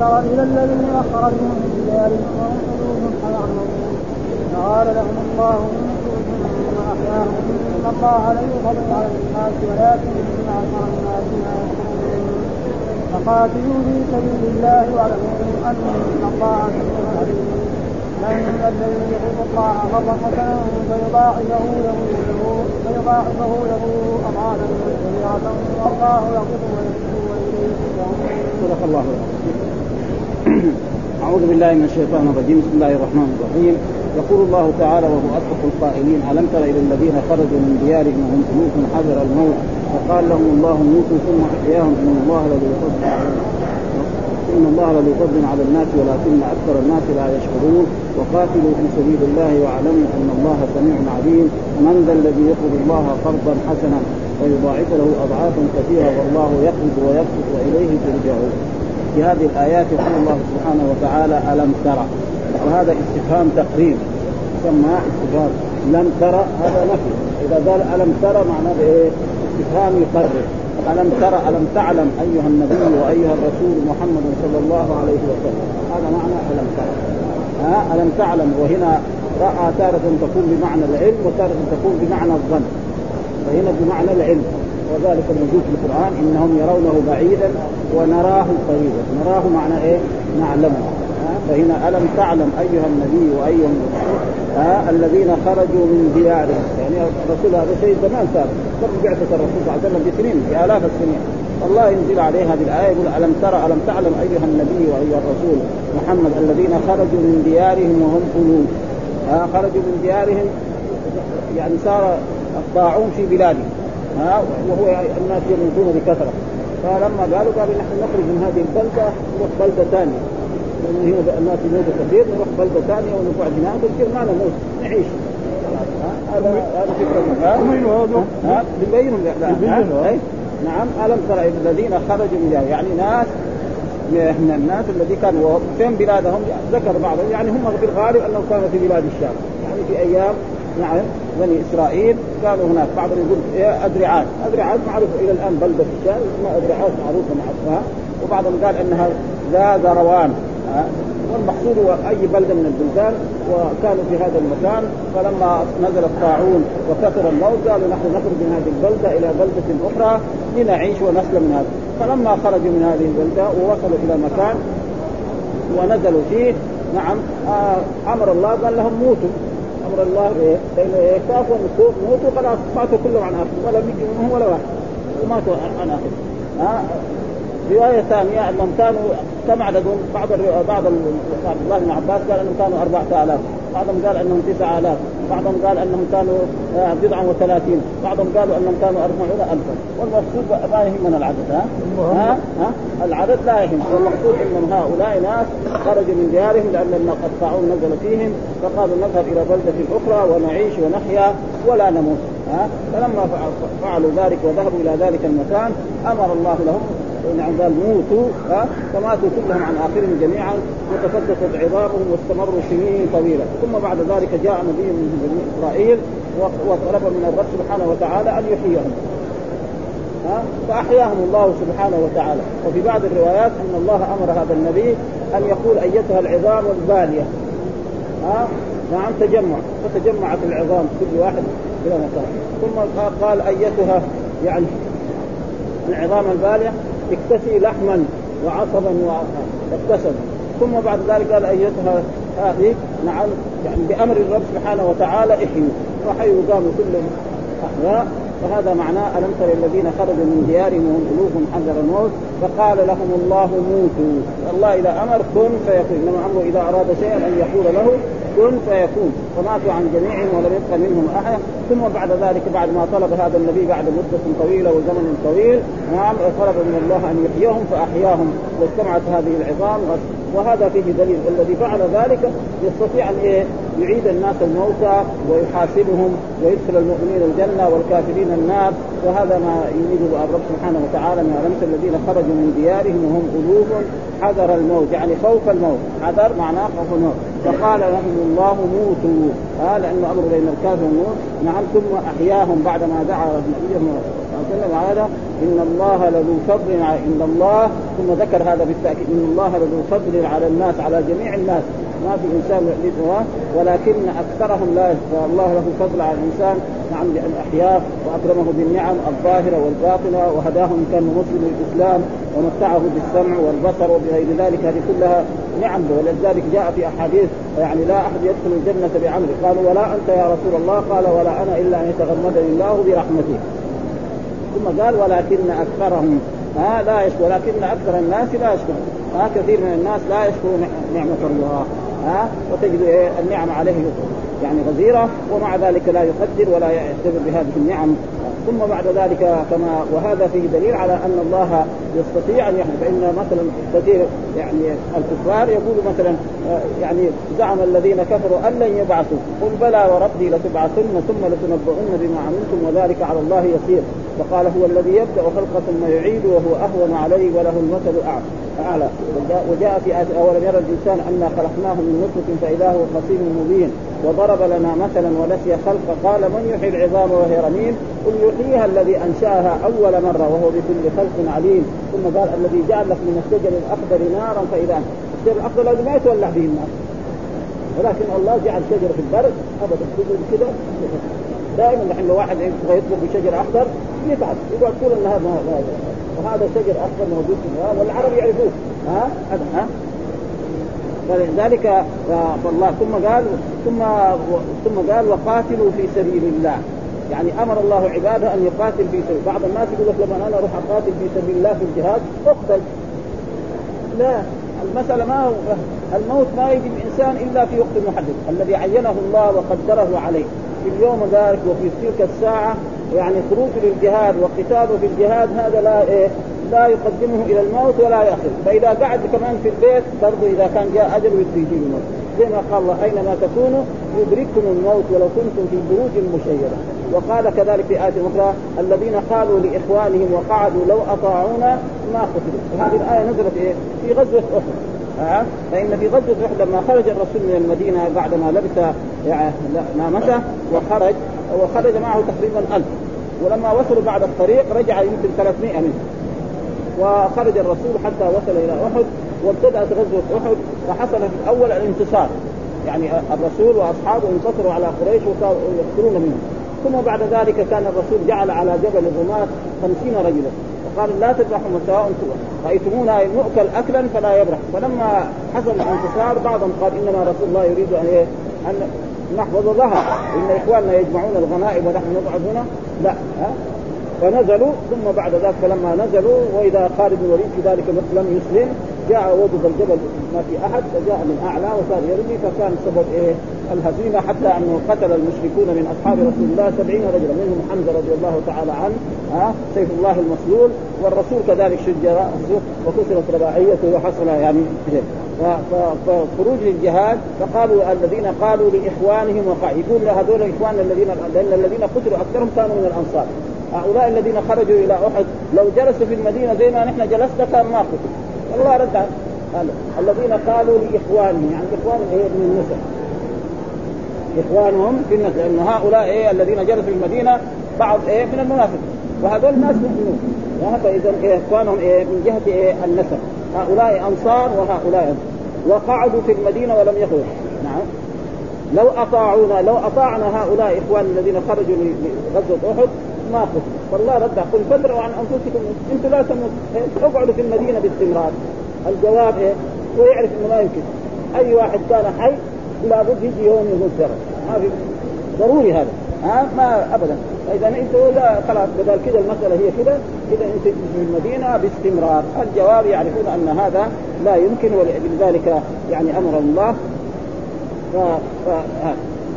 تر إلى الذين خرجوا من ديارهم وهم قلوب حيعلمون فقال لهم الله ثم احياهم إن الله لا يفضل على الناس ولكن أكثر الناس ما يشكرون فقاتلوا في سبيل الله واعلموا أن الله عليم من الذي يحب الله قرضا حسنا فيضاعفه له فيضاعفه له اضعافا كثيرة والله يقول ويكفر واليه صدق الله أعوذ بالله من الشيطان الرجيم. بسم الله الرحمن الرحيم. يقول الله تعالى وهو أصدق القائلين ألم تر إلى الذين خرجوا من ديارهم وهم ألوف حذر الموت؟ فقال لهم الله موتوا ثم أحياهم. إن الله لذو فضل إن الله لذو فضل على الناس ولكن أكثر الناس لا يشكرون. وقاتلوا في سبيل الله واعلموا أن الله سميع عليم. من ذا الذي يقرض الله قرضا حسنا ويضاعف له أضعافا كثيرة والله يقبض ويبسط وإليه ترجعون. في هذه الآيات يقول الله سبحانه وتعالى ألم ترى وهذا استفهام تقرير يسمى استفهام. لم ترى هذا نفي. إذا قال ألم ترى معناه إيه؟ استفهام يقرر. ألم ترى ألم تعلم أيها النبي وأيها الرسول محمد صلى الله عليه وسلم. هذا معنى ألم ترى ها؟ ألم تعلم وهنا رأى تارة تكون بمعنى العلم وتارة تكون بمعنى الظن. فهنا بمعنى العلم. وذلك موجود في القرآن إنهم يرونه بعيدا ونراه قريبا نراه معنى إيه؟ نعلمه. فهنا ألم تعلم أيها النبي وأيها ها؟ الذين خرجوا من ديارهم. يعني الرسول هذا شيء زمان صار. قبل بعثة الرسول صلى الله عليه وسلم بسنين بآلاف السنين. الله ينزل عليه هذه الآية يقول ألم ترى ألم تعلم أيها النبي وأيها الرسول محمد الذين خرجوا من ديارهم وهم قلوب. ها؟ خرجوا من ديارهم يعني صار الطاعون في بلادهم. ها وهو الناس يموتون بكثرة. فلما قالوا قالوا نحن نخرج من هذه البلدة نروح بلدة ثانية. لأنه هنا الناس يموتوا كثير نروح بلدة ثانية ونقعد هناك ونصير ما نموت نعيش. هذا هذا فكره ها بيبينهم نعم ألم ترى الذين خرجوا من يعني ناس من الناس الذي كانوا فين بلادهم ذكر بعضهم يعني هم في الغالب أنهم كانوا في بلاد الشام. يعني في أيام نعم. بني إسرائيل كانوا هناك. بعضهم يقول إيه ادرعات ادرعات معروف إلى الآن بلده في الشام اسمها ادرعات معروفة معروفه وبعضهم قال إنها ذا ذروان والمقصود هو أي بلدة من البلدان وكانوا في هذا المكان. فلما نزل الطاعون وكثر الموت قالوا نحن نخرج من هذه البلدة إلى بلدة أخرى لنعيش ونسلم من هذا. فلما خرجوا من هذه البلدة ووصلوا إلى مكان ونزلوا فيه نعم آه أمر الله قال لهم موتوا. أمر الله؟ لأنه إيه؟ خافوا موتوا خلاص ماتوا كلهم عن آخر ولم يجي منهم ولا واحد وماتوا عن آخر ها رواية ثانية أنهم كانوا كم عددهم؟ بعض بعض عبد الله بن عباس قال أنهم كانوا 4000 بعضهم قال أنهم 9000 بعضهم قال أنهم كانوا آه، بضعة وثلاثين بعضهم قالوا أنهم كانوا أربعون ألفا والمقصود ما يهمنا العدد ها؟ ها؟ ها؟ العدد لا يهم والمقصود أن هؤلاء ناس خرجوا من ديارهم لأن الطاعون نزل فيهم فقالوا نذهب إلى بلدة أخرى ونعيش ونحيا ولا نموت ها فلما فعلوا ذلك وذهبوا إلى ذلك المكان أمر الله لهم نعم قال موتوا ها فماتوا كلهم عن آخرهم جميعا وتفتتت عظامهم واستمروا سنين طويلة. ثم بعد ذلك جاء نبي من بني إسرائيل وطلب من الرب سبحانه وتعالى أن يحييهم. ها فأحياهم الله سبحانه وتعالى. وفي بعض الروايات أن الله أمر هذا النبي أن يقول أيتها العظام البالية. ها نعم تجمع. فتجمعت العظام كل واحد إلى مكان. ثم قال أيتها يعني العظام البالية؟ اكتسي لحما وعصبا واكتسب ثم بعد ذلك قال أيتها هذه نعم يعني بأمر الرب سبحانه وتعالى إحيوا. وحيوا قاموا كلهم أحياء. وهذا معناه ألم تر الذين خرجوا من ديارهم وهم الوف حذر الموت؟ فقال لهم الله موتوا. الله إذا أمر كن فيكون. إنما أمره إذا أراد شيئا أن يقول له كن فيكون. فماتوا عن جميعهم ولم يبق منهم أحد. ثم بعد ذلك بعد ما طلب هذا النبي بعد مدة طويلة وزمن طويل نعم طلب من الله أن يحييهم فأحياهم. واجتمعت هذه العظام. وهذا فيه دليل. الذي فعل ذلك يستطيع أن إيه؟ يعيد الناس الموتى ويحاسبهم ويدخل المؤمنين الجنة والكافرين النار. وهذا ما يريده الرب سبحانه وتعالى من ألمس الذين خرجوا من ديارهم وهم قلوب حذر الموت يعني خوف الموت. حذر معناه خوف الموت. فقال لهم الله موتوا. آه لأنه أمر بين الكافر والموت. نعم ثم أحياهم بعدما دعا عليه وسلم هذا إن الله لذو فضل إن الله ثم ذكر هذا بالتاكيد إن الله لذو فضل على الناس على جميع الناس. ما في إنسان يحدثها ولكن أكثرهم لا يشكر الله له فضل على الإنسان نعم بان احياه وأكرمه بالنعم الظاهرة والباطنة وهداه ان كان مسلم للإسلام ومتعه بالسمع والبصر وبغير ذلك هذه كلها نعم ولذلك جاء في أحاديث يعني لا أحد يدخل الجنة بعمله. قالوا ولا أنت يا رسول الله؟ قال ولا أنا إلا أن يتغمدني الله برحمته. ثم قال ولكن أكثرهم. ها لا يشكر ولكن أكثر الناس لا يشكر كثير من الناس لا يشكر نعمة الله. ها؟ وتجد النعم عليه يعني غزيرة ومع ذلك لا يقدر ولا يعتبر بهذه النعم. ثم بعد ذلك كما وهذا فيه دليل على أن الله يستطيع أن يحدث. فإن مثلا كثير يعني الكفار يقول مثلا آه، يعني زعم الذين كفروا أن لن يبعثوا. قل بلى وربي لتبعثن ثم لتنبؤن بما عملتم وذلك على الله يسير. وقال هو الذي يبدأ خلقه ثم يعيد وهو أهون عليه وله المثل الأعلى. اعلى وجاء في آية اولم يرى الإنسان أنا خلقناه من نطفة فإذا هو خصيم مبين. وضرب لنا مثلا ونسي خلق قال من يحيي العظام وهي رميم؟ قل يحييها الذي أنشأها أول مرة وهو بكل خلق عليم. ثم قال الذي جعل لك من الشجر الأخضر نارا فإذا الشجر الأخضر لازم ما يتولع به الناس ولكن الله جعل شجره في البرد. تقول كذا دائما لو واحد يبغى يطلب بشجر أخضر يتعب يقعد طول النهار ما وهذا شجر اخضر موجود في والعرب يعرفوه. ها؟ هذا ها؟ فلذلك فالله ثم قال ثم ثم قال وقاتلوا في سبيل الله. يعني أمر الله عباده أن يقاتل في سبيل بعض الناس يقول لك لما أنا أروح أقاتل في سبيل الله في الجهاد أقتل. لا المسألة ما هو الموت ما يجي الانسان إلا في وقت محدد الذي عينه الله وقدره عليه في اليوم ذلك وفي تلك الساعة يعني خروج للجهاد وقتاله في الجهاد هذا لا إيه لا يقدمه إلى الموت ولا يأخذ. فإذا قعد كمان في البيت برضه إذا كان جاء أجل يجي الموت. زي ما قال الله أينما تكونوا يدرككم الموت ولو كنتم في بروج مشيدة. وقال كذلك في آية أخرى الذين قالوا لإخوانهم وقعدوا لو أطاعونا ما قتلوا. وهذه الآية نزلت إيه؟ في غزوة أحد. فإن في غزوة أحد لما خرج الرسول من المدينة بعدما لبس يعني نامته وخرج وخرج معه تقريبا ألف. ولما وصلوا بعد الطريق رجع يمكن 300 منهم. وخرج الرسول حتى وصل إلى أحد وابتدأت غزوة أحد وحصل في الأول الانتصار. يعني الرسول وأصحابه انتصروا على قريش وصاروا يقتلون منهم. ثم بعد ذلك كان الرسول جعل على جبل الرماة خمسين رجلا. وقال لا تذبحوا سواء رأيتمونا نؤكل اكلا فلا يبرح فلما حصل الانتصار بعضهم قال إنما رسول الله يريد أن؟ أن نحفظ ظهر إن إخواننا يجمعون الغنائم ونحن نقعد هنا. لا ها؟ فنزلوا ثم بعد ذلك فلما نزلوا وإذا خالد بن الوليد في ذلك الوقت لم يسلم جاء وجد الجبل ما في أحد فجاء من أعلى وصار يرمي فكان سبب إيه؟ الهزيمة حتى أنه قتل المشركون من أصحاب رسول الله سبعين رجلا منهم حمزة رضي الله تعالى عنه ها؟ سيف الله المسلول والرسول كذلك شج رأسه وكسرت رباعيته وحصل يعني فخروج للجهاد فقالوا الذين قالوا لإخوانهم وقع يقول هذول اخواننا الذين لأن الذين قتلوا أكثرهم كانوا من الأنصار. هؤلاء الذين خرجوا إلى أحد لو جلسوا في المدينة زي ما نحن جلسنا كان ما قتلوا. الله رد الذين قالوا لإخوانهم يعني إخوانهم إيه؟ من النسب إخوانهم في النسب لأن هؤلاء إيه؟ الذين جلسوا في المدينة بعض إيه؟ من المنافقين وهذول الناس مؤمنون فاذا إيه إخوانهم إيه؟ من جهة إيه؟ النسب هؤلاء أنصار وهؤلاء وقعدوا في المدينة ولم يخرجوا. نعم. لو أطاعونا لو أطاعنا هؤلاء إخوان الذين خرجوا لغزوة أحد ما قتلوا فالله رد قل فادروا عن أنفسكم. أنتم لا تموتوا إيه؟ اقعدوا في المدينة باستمرار. الجواب إيه؟ هو يعرف إنه ما يمكن. أي واحد كان حي لابد يجي يوم يموت ما في ضروري هذا. ها؟ ما ابدا. فاذا انت لا خلاص بدل كذا المسألة هي كذا كذا أنت في المدينة باستمرار. الجواب يعرفون أن هذا لا يمكن ولذلك يعني أمر الله. ف... ف...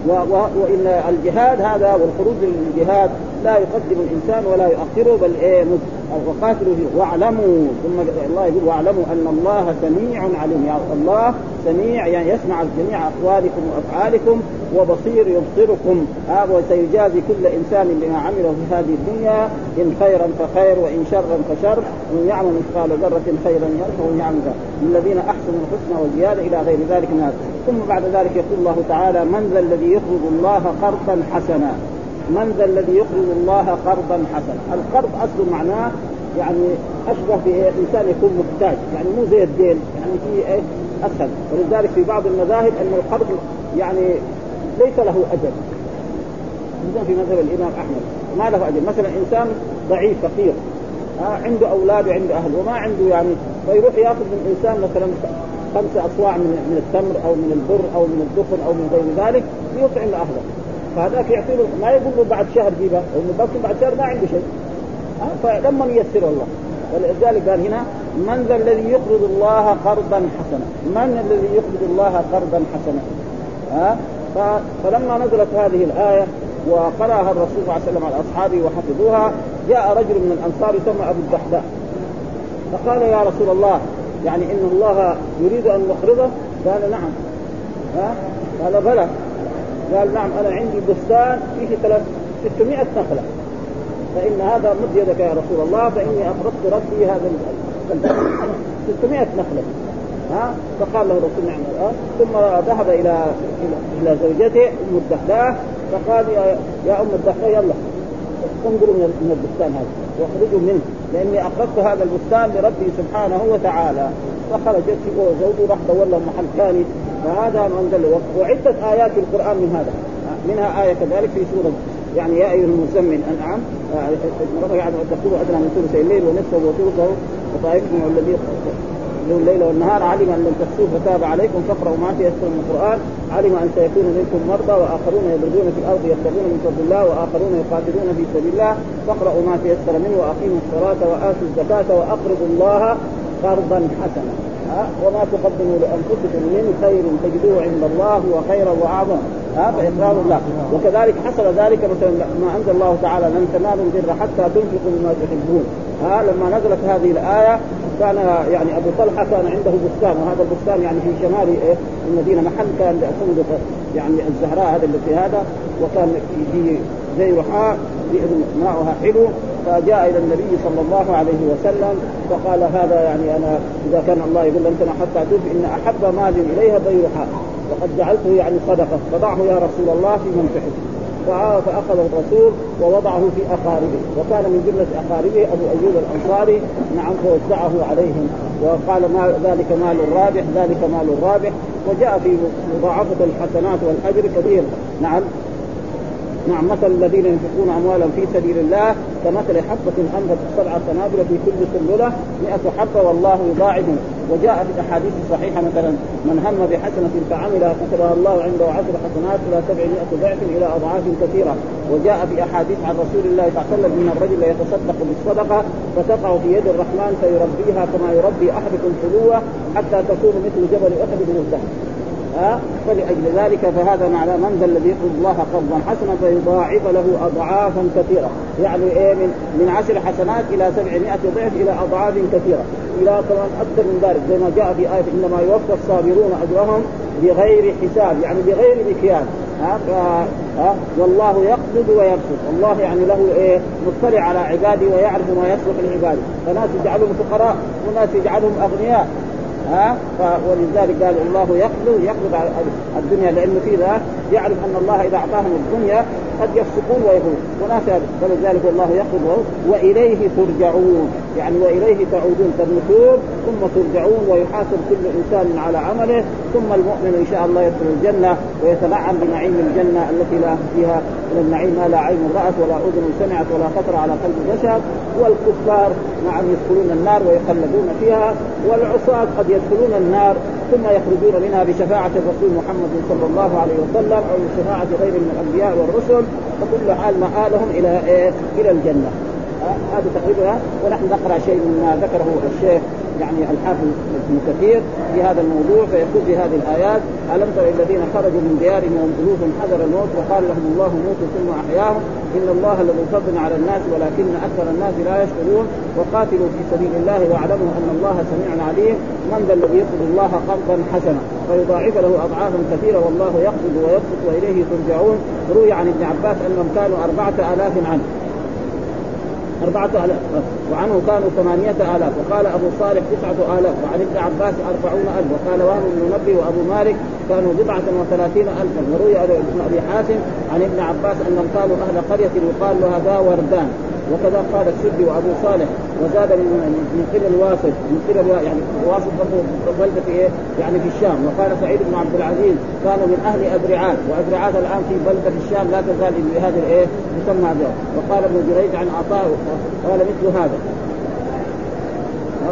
وإن الجهاد هذا والخروج للجهاد لا يقدم الإنسان ولا يؤخره بل إيه؟ وقاتلوا واعلموا ثم الله يقول واعلموا أن الله سميع عليم. يا الله سميع يعني يسمع جميع أقوالكم وأفعالكم وبصير يبصركم. آه وسيجازي كل إنسان بما عمله في هذه الدنيا إن خيرا فخير وإن شرا فشر. ومن يعمل مثقال ذرة خيرا يره ومن يعمل للذين أحسنوا الحسنى والزيادة إلى غير ذلك من هذا. ثم بعد ذلك يقول الله تعالى من ذا الذي يقرض الله قرضا حسنا؟ من ذا الذي يقرض الله قرضا حسنا. القرض اصله معناه يعني أشبه بانسان يكون محتاج. يعني مو زي الدين يعني في إيه؟ أسهل. ولذلك في بعض المذاهب أن القرض يعني ليس له أجل. مثلا في مذهب الإمام أحمد. ما له أجل. مثلا إنسان ضعيف فقير. آه عنده أولاد وعنده أهل. وما عنده يعني. فيروح يأخذ من إنسان مثلا خمسة أصواع من من التمر أو من البر أو من الدخن أو من غير ذلك ليطعم أهله. فهذاك يعطي له ما يقول له بعد شهر جيبه لأنه بس بعد شهر ما عنده شيء. فلما ييسر الله. ولذلك قال هنا من ذا الذي يقرض الله قرضا حسنا؟ من الذي يقرض الله قرضا حسنا؟ ها؟ فلما نزلت هذه الآية وقرأها الرسول صلى الله عليه وسلم على أصحابه وحفظوها جاء رجل من الأنصار يسمى أبو الدحداء. فقال يا رسول الله يعني إن الله يريد أن نقرضه قال نعم. ها؟ قال بلى. قال نعم أنا عندي بستان فيه ثلاث 600 نخلة. فإن هذا مد يدك يا رسول الله فإني اقرضت ربي هذا 600 نخلة. ها؟ فقال له الرسول نعم. الان ثم ذهب إلى إلى زوجته أم الدحداح فقال يا, أم الدحداح يلا انظروا من البستان هذا واخرجوا منه لأني اقرضت هذا البستان لربي سبحانه وتعالى. فخرجت وزوجه راح دور لهم محل ثاني. فهذا من دل وعدة آيات في القرآن من هذا. منها آية كذلك في سورة يعني يا أيها المزمل أنعم. يعني تقول أدنى من ثلثي الليل ونصفه وثلثه وطائفه الذي له الليل والنهار. علم أن لم تحصوه فتاب عليكم. فاقرأوا ما تيسر من القرآن. علم أن سيكون منكم مرضى وآخرون يضربون في الأرض يبتغون من فضل الله وآخرون يقاتلون في سبيل الله. فاقرأوا ما تيسر منه وأقيموا الصلاة وآتوا الزكاة وأقرضوا الله قرضا حسنا. وما تقدموا لأنفسكم من خير تجدوه عند الله هو خيرا وأعظم. ها فإقرار الله. وكذلك حصل ذلك مثلا ما أنزل الله تعالى لن تنالوا البر حتى تنفقوا مما تحبون. ها لما نزلت هذه الآية كان يعني أبو طلحة كان عنده بستان وهذا البستان يعني في شمال إيه المدينة محل كان فندق يعني الزهراء هذا اللي في هذا وكان فيه زي رحاء ماؤها حلو. فجاء إلى النبي صلى الله عليه وسلم فقال هذا يعني أنا إذا كان الله يقول انت حتى توفي إن أحب مال إليها بيرحاء وقد جعلته يعني صدقة. فضعه يا رسول الله في من تحب فأخذه الرسول ووضعه في أقاربه. وكان من جملة أقاربه أبو أيوب الأنصاري. نعم فوزعه عليهم. وقال ما ذلك مال رابح ذلك مال رابح. وجاء في مضاعفة الحسنات والأجر كبير. نعم. نعم مثل الذين ينفقون اموالا في سبيل الله كمثل حبة أنبتت سبع سنابل في كل سنبلة 100 حبة والله يضاعف. وجاء في الأحاديث الصحيحة مثلا من هم بحسنة فعملها كتبها الله عنده عشر حسنات إلى 700 ضعف إلى أضعاف كثيرة. وجاء في أحاديث عن رسول الله صلى الله عليه وسلم من الرجل يتصدق بالصدقة فتقع في يد الرحمن فيربيها كما يربي أحدكم حلوة حتى تكون مثل جبل أحد من الذهب ها؟ فلأجل ذلك فهذا معنى من ذا الذي يقرض الله قرضا حسنا فيضاعف له أضعافا كثيرة. يعني إيه؟ من من عشر حسنات إلى سبعمائة ضعف إلى أضعاف كثيرة. إلى كمان أكثر من ذلك زي ما جاء في آية إنما يوفى الصابرون أجرهم بغير حساب يعني بغير مكيال. ها؟ ها؟ والله يقبض ويبسط. الله يعني له إيه؟ مطلع على عباده ويعرف ما يصلح لعباده. فناس يجعلهم فقراء وناس يجعلهم أغنياء. ها؟ ولذلك قال الله يقبض يقبض الدنيا لأنه في ذا يعرف أن الله إذا أعطاهم الدنيا قد يفسقون ويهون. وناس فلذلك الله يقبض وإليه ترجعون. يعني وإليه تعودون. تموتون ثم ترجعون ويحاسب كل إنسان على عمله ثم المؤمن إن شاء الله يدخل الجنة ويتنعم بنعيم الجنة التي لا فيها من النعيم ما لا عين رأت ولا أذن سمعت ولا خطر على قلب بشر. والكفار نعم يدخلون النار ويخلدون فيها. والعصاة قد يدخلون النار ثم يخرجون منها بشفاعة الرسول محمد صلى الله عليه وسلم أو بشفاعة غير من الأنبياء والرسل فكل حال مآلهم إلى إيه؟ إلى الجنة هذا تقريبا ونحن نقرأ شيء مما ذكره الشيخ يعني الحافظ ابن كثير في هذا الموضوع فيقول في هذه الآيات ألم تر الذين خرجوا من ديارهم وهم الوف حذر الموت وقال لهم الله موتوا ثم أحياهم إن الله لذو فضل على الناس ولكن أكثر الناس لا يشكرون وقاتلوا في سبيل الله واعلموا أن الله سميع عليم من ذا الذي يقبض الله قرضا حسنا؟ فيضاعف له أضعافا كثيرة والله يقبض ويبسط وإليه ترجعون. روي عن ابن عباس أنهم كانوا أربعة آلاف عنه. أربعة آلاف. وعنه كانوا ثمانية آلاف. وقال أبو صالح تسعة آلاف. وعن ابن عباس أربعون ألف. وقال وهم بن منبه وأبو مالك كانوا بضعة وثلاثين ألفا. وروي ابن أبي حاتم عن ابن عباس أنهم كانوا أهل قرية يقال لها ذا وردان. وكذا قال السدي وابو صالح وزاد من قبل واسط من قبل يعني واسط برضه بلده إيه؟ يعني في الشام وقال سعيد بن عبد العزيز كانوا من أهل ادرعات وادرعات الآن في بلدة في الشام لا تزال بهذه الإيه؟ تسمى وقال ابن جريج عن عطاء قال مثل هذا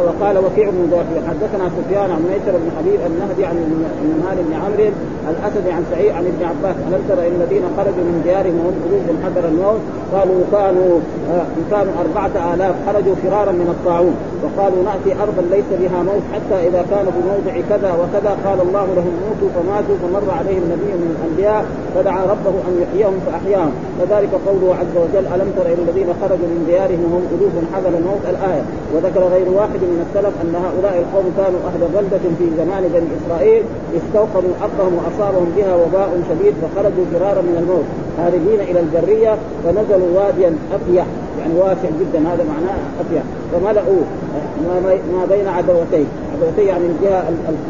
وقال وكيع بن ذاكر حدثنا سفيان عن ميسر بن حبيب النهدي عن النهار بن عمرو الأسد عن سعيد عن ابن عباس. ألم تر ان الذين خرجوا من ديارهم وهم خروج حذر الموت؟ قالوا كانوا آه كانوا أربعة آلاف. خرجوا فرارا من الطاعون. وقالوا نأتي أرضا ليس بها موت حتى إذا كانوا بموضع كذا وكذا قال الله لهم موتوا فماتوا فمر عليهم نبي من الأنبياء فدعا ربه أن يحييهم فأحياهم. وذلك قوله عز وجل ألم تر إلى الذين خرجوا من ديارهم وهم ألوف حذر الموت؟ الآية. وذكر غير واحد من السلف أن هؤلاء القوم كانوا أهل بلدة في زمان بني إسرائيل استوقظوا أرضهم وأصابهم بها وباء شديد فخرجوا فرارا من الموت خارجين إلى البرية فنزلوا واديا أفيح. يعني واسع جدا هذا معناه أفيح فملأوا ما بين عدوتين. عدوتين يعني الجهة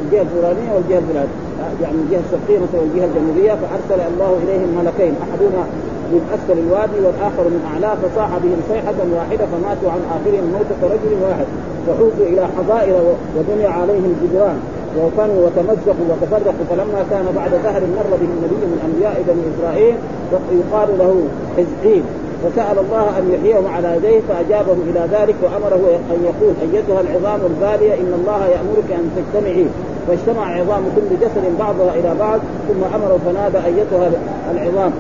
الجهة الفلانية والجهة الفلانية. يعني الجهة الشرقية مثلا والجهة الجنوبية فأرسل الله إليهم ملكين أحدهما من أسفل الوادي والآخر من اعلاه فصاح بهم صيحة واحدة فماتوا عن آخرهم موتة رجل واحد. فحوزوا إلى حظائر وبني عليهم جدران. وفنوا وتمزقوا وتفرقوا. فلما كان بعد دهر مر بهم نبي من أنبياء بني إسرائيل يقال له حزقيل فسأل الله أن يحييهم على يديه فاجابه إلى ذلك وأمره أن يقول أيتها العظام البالية إن الله يأمرك أن تجتمعي. فاجتمع عظام كل جسد بعضها إلى بعض ثم أمره فنادى أيتها العظام.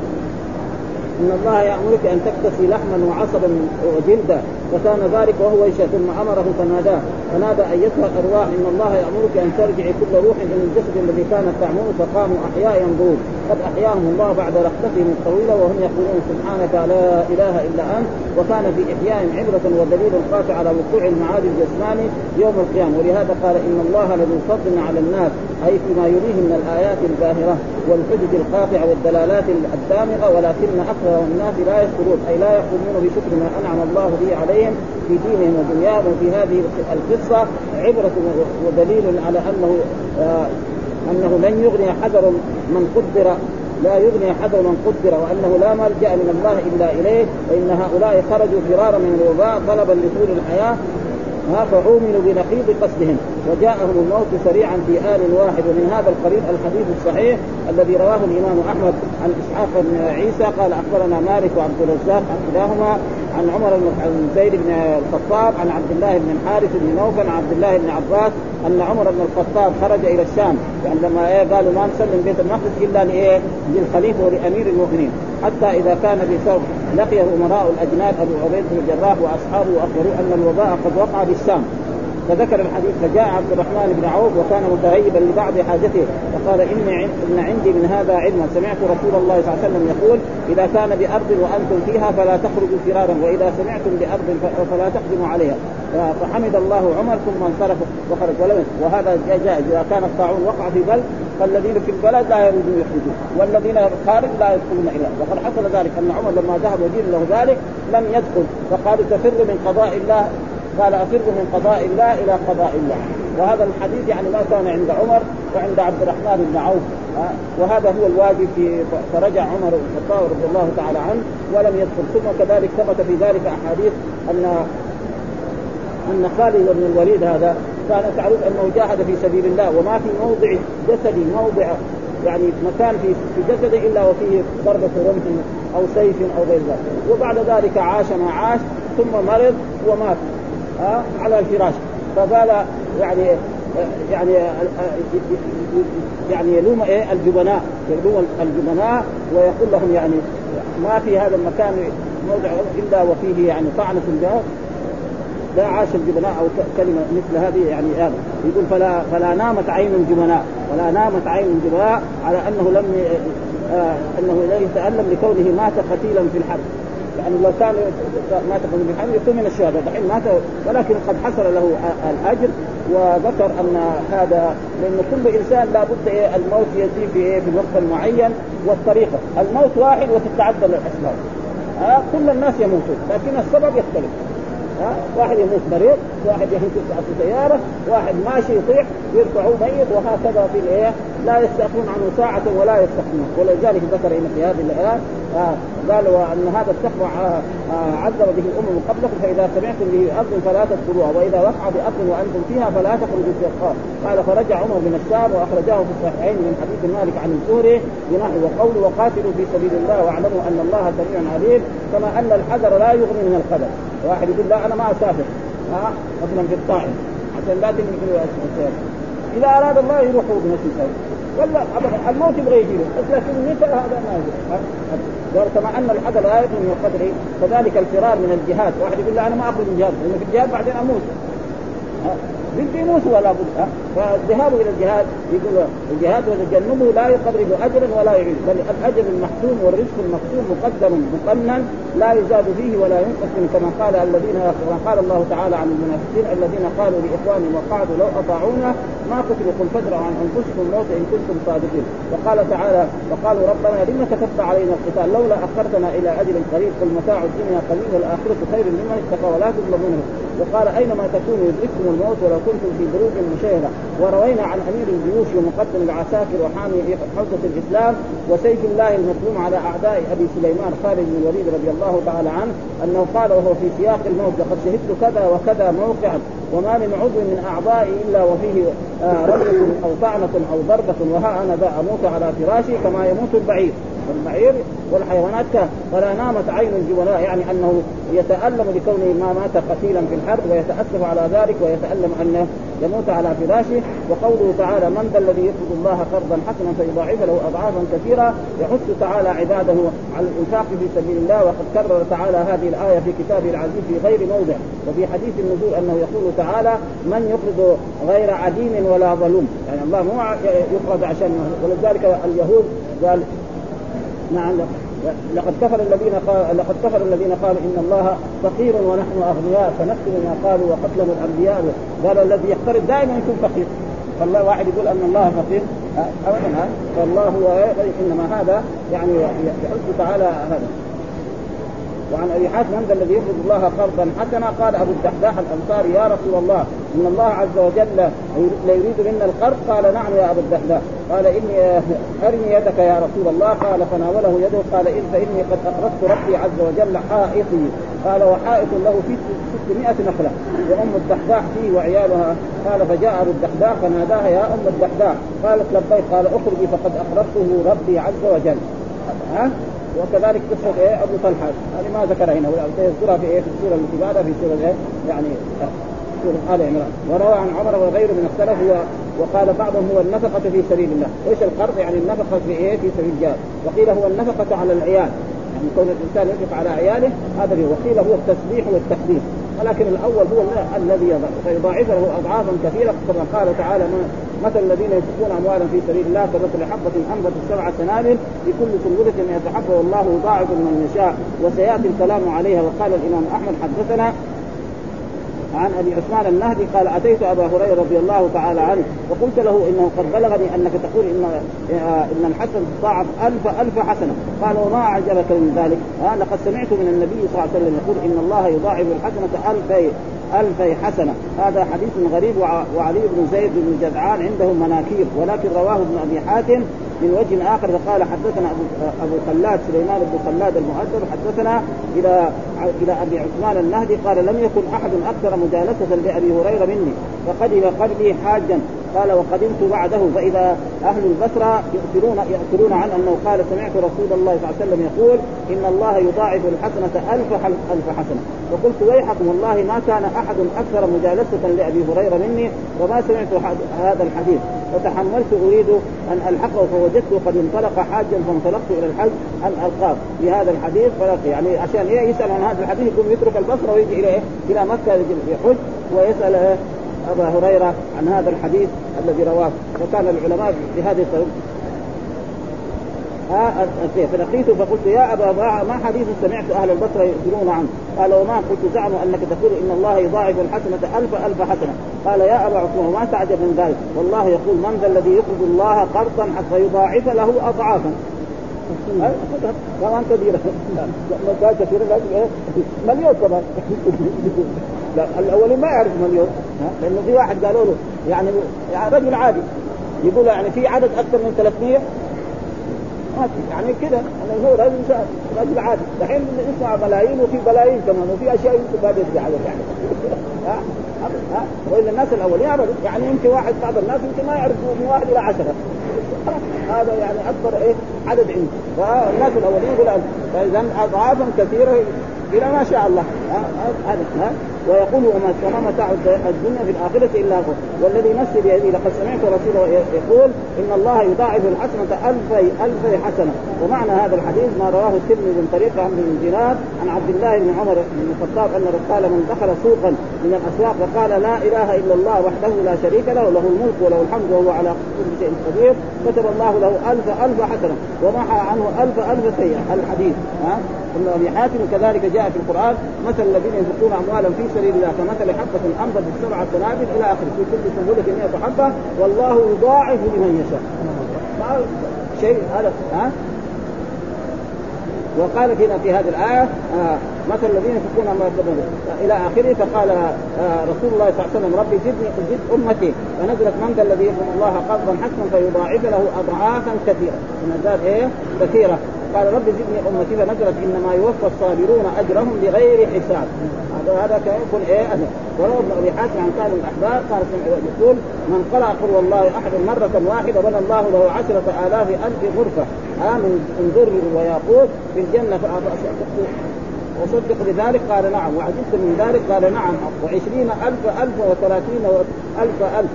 إن الله يأمرك أن تكتسي لحما وعصبا وجلدا فكان ذلك وهو يشاء ثم أمره فناداه. فنادى ايتها الارواح إن الله يأمرك أن ترجعي كل روح إلى الجسد الذي كانت تعمل. فقاموا أحياء ينظرون. قد أحياهم الله بعد رحلتهم الطويلة وهم يقولون سبحانك لا إله إلا أنت. وكان في احيائهم عبرة ودليل قاطع على وقوع المعاد الجسماني يوم القيامة. ولهذا قال إن الله لذو فضل على الناس. اي فيما يريه من الآيات الباهرة والحجج القاطعة والدلالات الدامغة ولكن أكثر الناس لا يشكرون أي لا يقومون بشكر ما أنعم الله به عليهم في دينهم ودنياهم. وفي هذه القصة عبرة ودليل على أنه آه أنه لن يغني حذر من قدر لا يغني حذر من قدر وأنه لا ملجأ من الله إلا إليه وإن هؤلاء خرجوا فرارا من الوباء طلبا لطول الحياة. فعوملوا بنقيض قصدهم. وجاءهم الموت سريعا في آل واحد. ومن هذا القريب الحديث الصحيح الذي رواه الإمام أحمد عن إسحاق بن عيسى قال أخبرنا مالك وعبد الرزاق عن كلاهما عن عمر بن زيد بن الخطاب عن عبد الله بن الحارث بن نوفل عن عبد الله بن عباس أن عمر بن الخطاب خرج إلى الشام. يعني لما إيه قالوا ما نسلم بيت المقدس إلا لإيه؟ للخليفة ولأمير المؤمنين. حتى إذا كان في ثوب لقيه أمراء الأجناد أبو عبيد بن الجراح وأصحابه واخبروه أن الوباء قد وقع بالشام فذكر الحديث فجاء عبد الرحمن بن عوف وكان متهيبا لبعض حاجته فقال اني إن عندي من هذا علما. سمعت رسول الله صلى الله عليه وسلم يقول إذا كان بأرض وأنتم فيها فلا تخرجوا فرارا وإذا سمعتم بأرض فلا تقدموا عليها. فحمد الله عمر ثم انصرف وخرج. ولم وهذا جائز إذا كان الطاعون وقع في بلد فالذين في البلد لا يريدون يخرجون والذين خارج لا يدخلون إلى. وقد حصل ذلك أن عمر لما ذهب وجيل له ذلك لم يدخل فقالوا تفر من قضاء الله قال افر من قضاء الله إلى قضاء الله. وهذا الحديث يعني ما كان عند عمر وعند عبد الرحمن بن عوف. وهذا هو الواجب في فرجع عمر بن الخطاب رضي الله تعالى عنه ولم يدخل. ثم كذلك ثبت في ذلك أحاديث أن أن خالد بن الوليد هذا كان تعرف أنه جاهد في سبيل الله وما في موضع جسدي موضع يعني مكان في في جسده إلا وفيه ضربة رمح أو سيف أو غير ذلك. وبعد ذلك عاش ما عاش ثم مرض ومات. ها؟ على الفراش. فقال يعني يعني يعني يلوم إيه؟ الجبناء. يلوم الجبناء ويقول لهم يعني ما في هذا المكان موضع إلا وفيه يعني طعنة في لا عاش الجبناء أو كلمة مثل هذه يعني هذا. يقول فلا فلا نامت عين الجبناء. ولا نامت عين الجبناء على أنه لم آه أنه لا يتالم لكونه مات قتيلا في الحرب. يعني لو كان مات في الحرب يكون من الشهداء دحين مات ولكن قد حصل له الأجر وذكر أن هذا لأن كل إنسان لابد إيه الموت يأتي في إيه في الوقت المعين والطريقة، الموت واحد وتتعدد الاسباب. آه كل الناس يموتون لكن السبب يختلف. ها؟ واحد يموت مريض واحد ينكسر في سياره واحد ماشي يطيح يرفعوه ميت وهكذا في الإيه لا يستأخرون عنه ساعة ولا يستقيمون ولذلك ذكر هنا في هذه الآية آه قال وأن هذا السحر آه آه عذب به الأمم قبلكم فإذا سمعتم به أرض فلا تدخلوها وإذا وقع بأرض وأنتم فيها فلا تخرجوا فيها قال فرجع عمر من الشام وأخرجاه في الصحيحين من حديث مالك عن الزهري بنحو وقول وقاتلوا في سبيل الله واعلموا أن الله سميع عليم كما أن الحذر لا يغني من القدر. واحد يقول لا أنا ما أسافر. ها؟ مثلا في الطائف. عشان لا تنقلوا إذا أراد الله يروحوا بنفس ولا الموت يبغى يجي له لكن متى هذا ما قال كما أن الحذر لا يكون من كذلك الفرار من الجهاد. واحد يقول لا أنا ما أخرج من الجهاد لأنه في الجهاد بعدين أموت. بده يموت ولا بد فالذهاب إلى الجهاد يقول الجهاد وتجنبه لا يقرب أجرا ولا يعيد بل الأجر المحتوم والرزق المقسوم مقدم مقنن لا يزاد فيه ولا ينقص كما قال الذين كما قال الله تعالى عن المنافقين الذين قالوا لاخوانهم وقعدوا لو أطاعونا ما قتلوا قل فادروا عن أنفسكم الموت إن كنتم صادقين. وقال تعالى وقالوا ربنا لما كتبت علينا القتال لولا أخرتنا إلى أجل قريب قل متاع الدنيا قليل والآخرة خير لمن اتقى ولا تظلمون. وقال أينما تكونوا يدرككم الموت ولو كنتم في بروج مشاهدة. وروينا عن أمير الجيوش ومقدم العساكر وحامي حوزه الإسلام وسيف الله المسلوم على أعداء أبي سليمان خالد بن الوليد رضي الله تعالى عنه أنه قال وهو في سياق الموت لقد شهدت كذا وكذا موقعا وما من عضو من أعضائي إلا وفيه آه رمية أو طعنة أو ضربة وها أنا ذا أموت على فراشي كما يموت البعير. والبعير والحيوانات فلا نامت عين الجبناء يعني أنه يتألم لكونه ما مات قتيلا في الحرب ويتأسف على ذلك ويتألم انه يموت على فراشه. وقوله تعالى من ذا الذي يقرض الله قرضا حسنا فيضاعف له اضعافا كثيره يحث تعالى عباده على الإنفاق في سبيل الله. وقد كرر تعالى هذه الآية في كتابه العزيز في غير موضع. وفي حديث النزول أنه يقول تعالى من يقرض غير عديم ولا ظلوم. يعني الله مو يقرض عشان ولذلك اليهود قال نعم لقد كفر الذين قال لقد كفر الذين قالوا إن الله فقير ونحن أغنياء فنكتب ما قالوا وقتلهم الأنبياء. قال الذي يقترض دائما يكون فقير. فالله واحد يقول أن الله فقير. ابدا فالله هو إنما هذا يعني يحث تعالى هذا. وعن أبي حاتم ذا الذي يقرض الله قرضا حسنا قال أبو الدحداح الأنصاري يا رسول الله إن الله عز وجل لا يريد منا القرض. قال نعم يا ابا الدحداح. قال إني أرني يدك يا رسول الله. قال فناوله يده. قال إن فإني قد أقرضت ربي عز وجل حائطي. قال وحائط له في 600 نخلة. وأم الدحداح فيه وعيالها. قال فجاء أبو الدحداح فناداها يا أم الدحداح. قالت لبيك. قال أخرجي فقد أقرضته ربي عز وجل. ها؟ وكذلك قصه إيه؟ أبو طلحة. هذه ما ذكرها هنا. سيذكرها في إيه؟ في السورة التي بعدها في سورة إيه؟ يعني سورة آل عمران. وروى عن عمر وغيره من السلف هو وقال بعضهم هو النفقة في سبيل الله، إيش القرض؟ يعني النفقة في إيه؟ في سبيل الله، وقيل هو النفقة على العيال، يعني كون الإنسان ينفق على عياله هذا هو، وقيل هو التسبيح والتقديم، ولكن الأول هو الذي يضع فيضاعف له اضعافا كثيرة كما قال تعالى مثل الذين ينفقون اموالا في سبيل الله كمثل حبة انبت سبع سنابل بكل سنبلة يتحفظ والله يضاعف من يشاء وسيأتي الكلام عليها. وقال الإمام أحمد حدثنا عن أبي عثمان النهدي قال أتيت أبا هريرة رضي الله تعالى عنه وقلت له إنه قد بلغني أنك تقول إن إن الحسن تضاعف ألف ألف حسنة قال وما أعجبك من ذلك؟ آه لقد سمعت من النبي صلى الله عليه وسلم يقول إن الله يضاعف الحسنة الفي ألفي حسنة. هذا حديث غريب وعلي بن زيد بن جدعان عندهم مناكير ولكن رواه ابن أبي حاتم من وجه آخر فقال حدثنا أبو, خلاد سليمان بن خلاد المؤدب حدثنا إلى إلى أبي عثمان النهدي قال لم يكن أحد أكثر مجالسة لأبي هريرة مني فقدم قبلي حاجا. قال وقدمت بعده فإذا أهل البصرة يؤثرون يؤثرون عن أنه قال سمعت رسول الله صلى الله عليه وسلم يقول إن الله يضاعف الحسنة ألف ألف حسنة فقلت ويحكم والله ما كان أحد أكثر مجالسة لأبي هريرة مني وما سمعت هذا الحديث فتحملت أريد أن ألحقه فوجدته قد انطلق حاجا فانطلقت إلى الحج أن ألقاه في هذا الحديث فلقي يعني عشان إيه يسأل عن هذا الحديث يقوم يترك البصرة ويجي إلى إيه؟ إلى مكة يحج ويسأل إيه؟ أبا هريرة عن هذا الحديث الذي رواه وكان العلماء بهذه الطريقة آه فلقيت فقلت يا أبا ما حديث سمعت أهل البصرة يخبرون عنه؟ قال وما قلت زعموا أنك تقول إن الله يضاعف الحسنة ألف ألف حسنة. قال يا أبا عثمان وما تعجب من ذلك؟ والله يقول من ذا الذي يقرض الله قرضا حتى يضاعف له اضعافا؟ كمان كبيرة. كثيرة مليون كمان الأولين ما يعرف مليون لأنه في واحد قالوا له يعني, يعني رجل عادي يقول يعني في عدد أكثر من 300 ما في يعني كذا هو رجل رجل عادي. دحين نسمع ملايين وفي بلايين كمان وفي أشياء يمكن ما بيدري عدد يعني. ها؟ ها؟ وإلا الناس الأولين يعرفوا يعني يمكن واحد بعض الناس يمكن ما يعرف من واحد إلى عشرة. هذا يعني أكبر إيه؟ عدد عنده. فالناس الأولين يقول فإذا اضعافا كثيرة إلى ما شاء الله. هذا ها؟ ويقول وما متاع الدنيا في الآخرة إلا هو. والذي نفسي بيده لقد سمعت رسوله يقول إن الله يضاعف الحسنة ألفي ألفي حسنة. ومعنى هذا الحديث ما رواه الترمذي من طريق عمرو بن دينار عن عبد الله بن عمر بن الخطاب أن قال من دخل سوقا من الأسواق فقال لا إله إلا الله وحده لا شريك له له الملك وله الحمد وهو على كل شيء قدير. كتب الله له ألف ألف حسنة ومحى عنه ألف ألف سيئة. الحديث ها؟ ابن أبي حاتم كذلك جاء في القرآن مثل الذين ينفقون اموالا في سبيل الله كمثل حبة أنبت السبع سنابل إلى آخره. في كل سنبلة 100 حبة والله يضاعف لمن يشاء. شيء هذا ها؟ وقال هنا في هذه الآية آه مثل الذين ينفقون ما إلى آخره فقال آه رسول الله صلى الله عليه وسلم ربي زدني زد أمتي فنزلت من ذا الذي يقرض الله قرضا حسنا فيضاعف له أضعافا كثيرة. من إيه؟ كثيرة. قال رب زدني أمتي فنزلت إنما يوفى الصابرون أجرهم بغير حساب. هذا كان يكون إيه أجر وروى ابن أبي حاتم عن كان الاحبار قال يقول من قرأ قل والله أحد مرة واحدة بنى الله له عشرة آلاف ألف غرفة. آه من در وياقوت في الجنة وصدق بذلك؟ قال نعم. وعجبت من ذلك؟ قال نعم. وعشرين ألف ألف وثلاثين ألف ألف.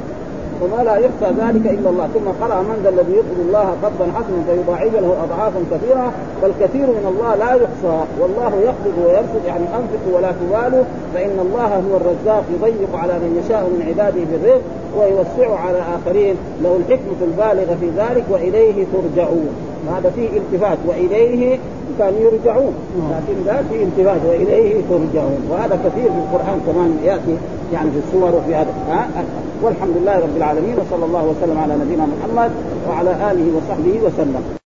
وما لا يخفى ذلك إلا الله. ثم قرأ من ذا الذي يقبل الله قبضا حسنا فيضاعف له أضعافا كثيرة. فالكثير من الله لا يحصى والله يقبض ويرفض. يعني انفق ولا تبالوا فإن الله هو الرزاق يضيق على من يشاء من عباده بالرزق ويوسع على آخرين. له الحكمة البالغة في ذلك وإليه ترجعون. هذا فيه التفات وإليه كانوا يرجعون. لكن ذا فيه التفات وإليه ترجعون. وهذا كثير في القرآن كمان يأتي يعني في الصور وفي هذا. ها؟ والحمد لله رب العالمين وصلى الله وسلم على نبينا محمد وعلى آله وصحبه وسلم.